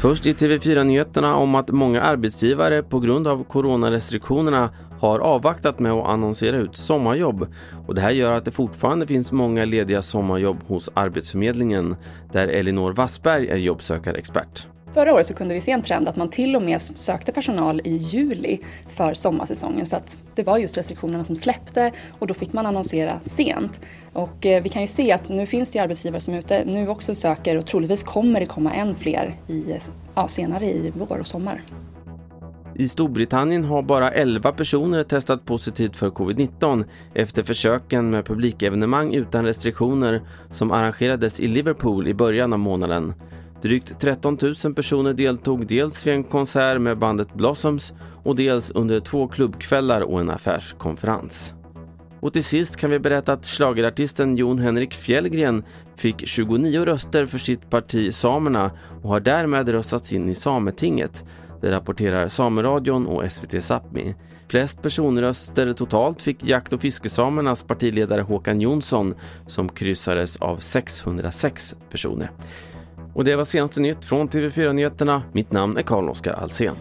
Först i TV4-nyheterna om att många arbetsgivare på grund av coronarestriktionerna har avvaktat med att annonsera ut sommarjobb. Och det här gör att det fortfarande finns många lediga sommarjobb hos Arbetsförmedlingen där Elinor Wassberg är jobbsökarexpert. Förra året så kunde vi se en trend att man till och med sökte personal i juli för sommarsäsongen för att det var just restriktionerna som släppte och då fick man annonsera sent. Och eh, vi kan ju se att nu finns det arbetsgivare som är ute nu också söker och troligtvis kommer det komma än fler i, ja, senare i vår och sommar. I Storbritannien har bara 11 personer testat positivt för covid-19 efter försöken med publikevenemang utan restriktioner som arrangerades i Liverpool i början av månaden. Drygt 13 000 personer deltog dels vid en konsert med bandet Blossoms och dels under två klubbkvällar och en affärskonferens. Och till sist kan vi berätta att slagerartisten Jon Henrik Fjällgren fick 29 röster för sitt parti Samerna och har därmed röstats in i Sametinget. Det rapporterar Sameradion och SVT Sápmi. Flest personröster totalt fick jakt och fiskesamernas partiledare Håkan Jonsson som kryssades av 606 personer. Och det var senaste nytt från TV4 Nyheterna. Mitt namn är Karl-Oskar Alsen.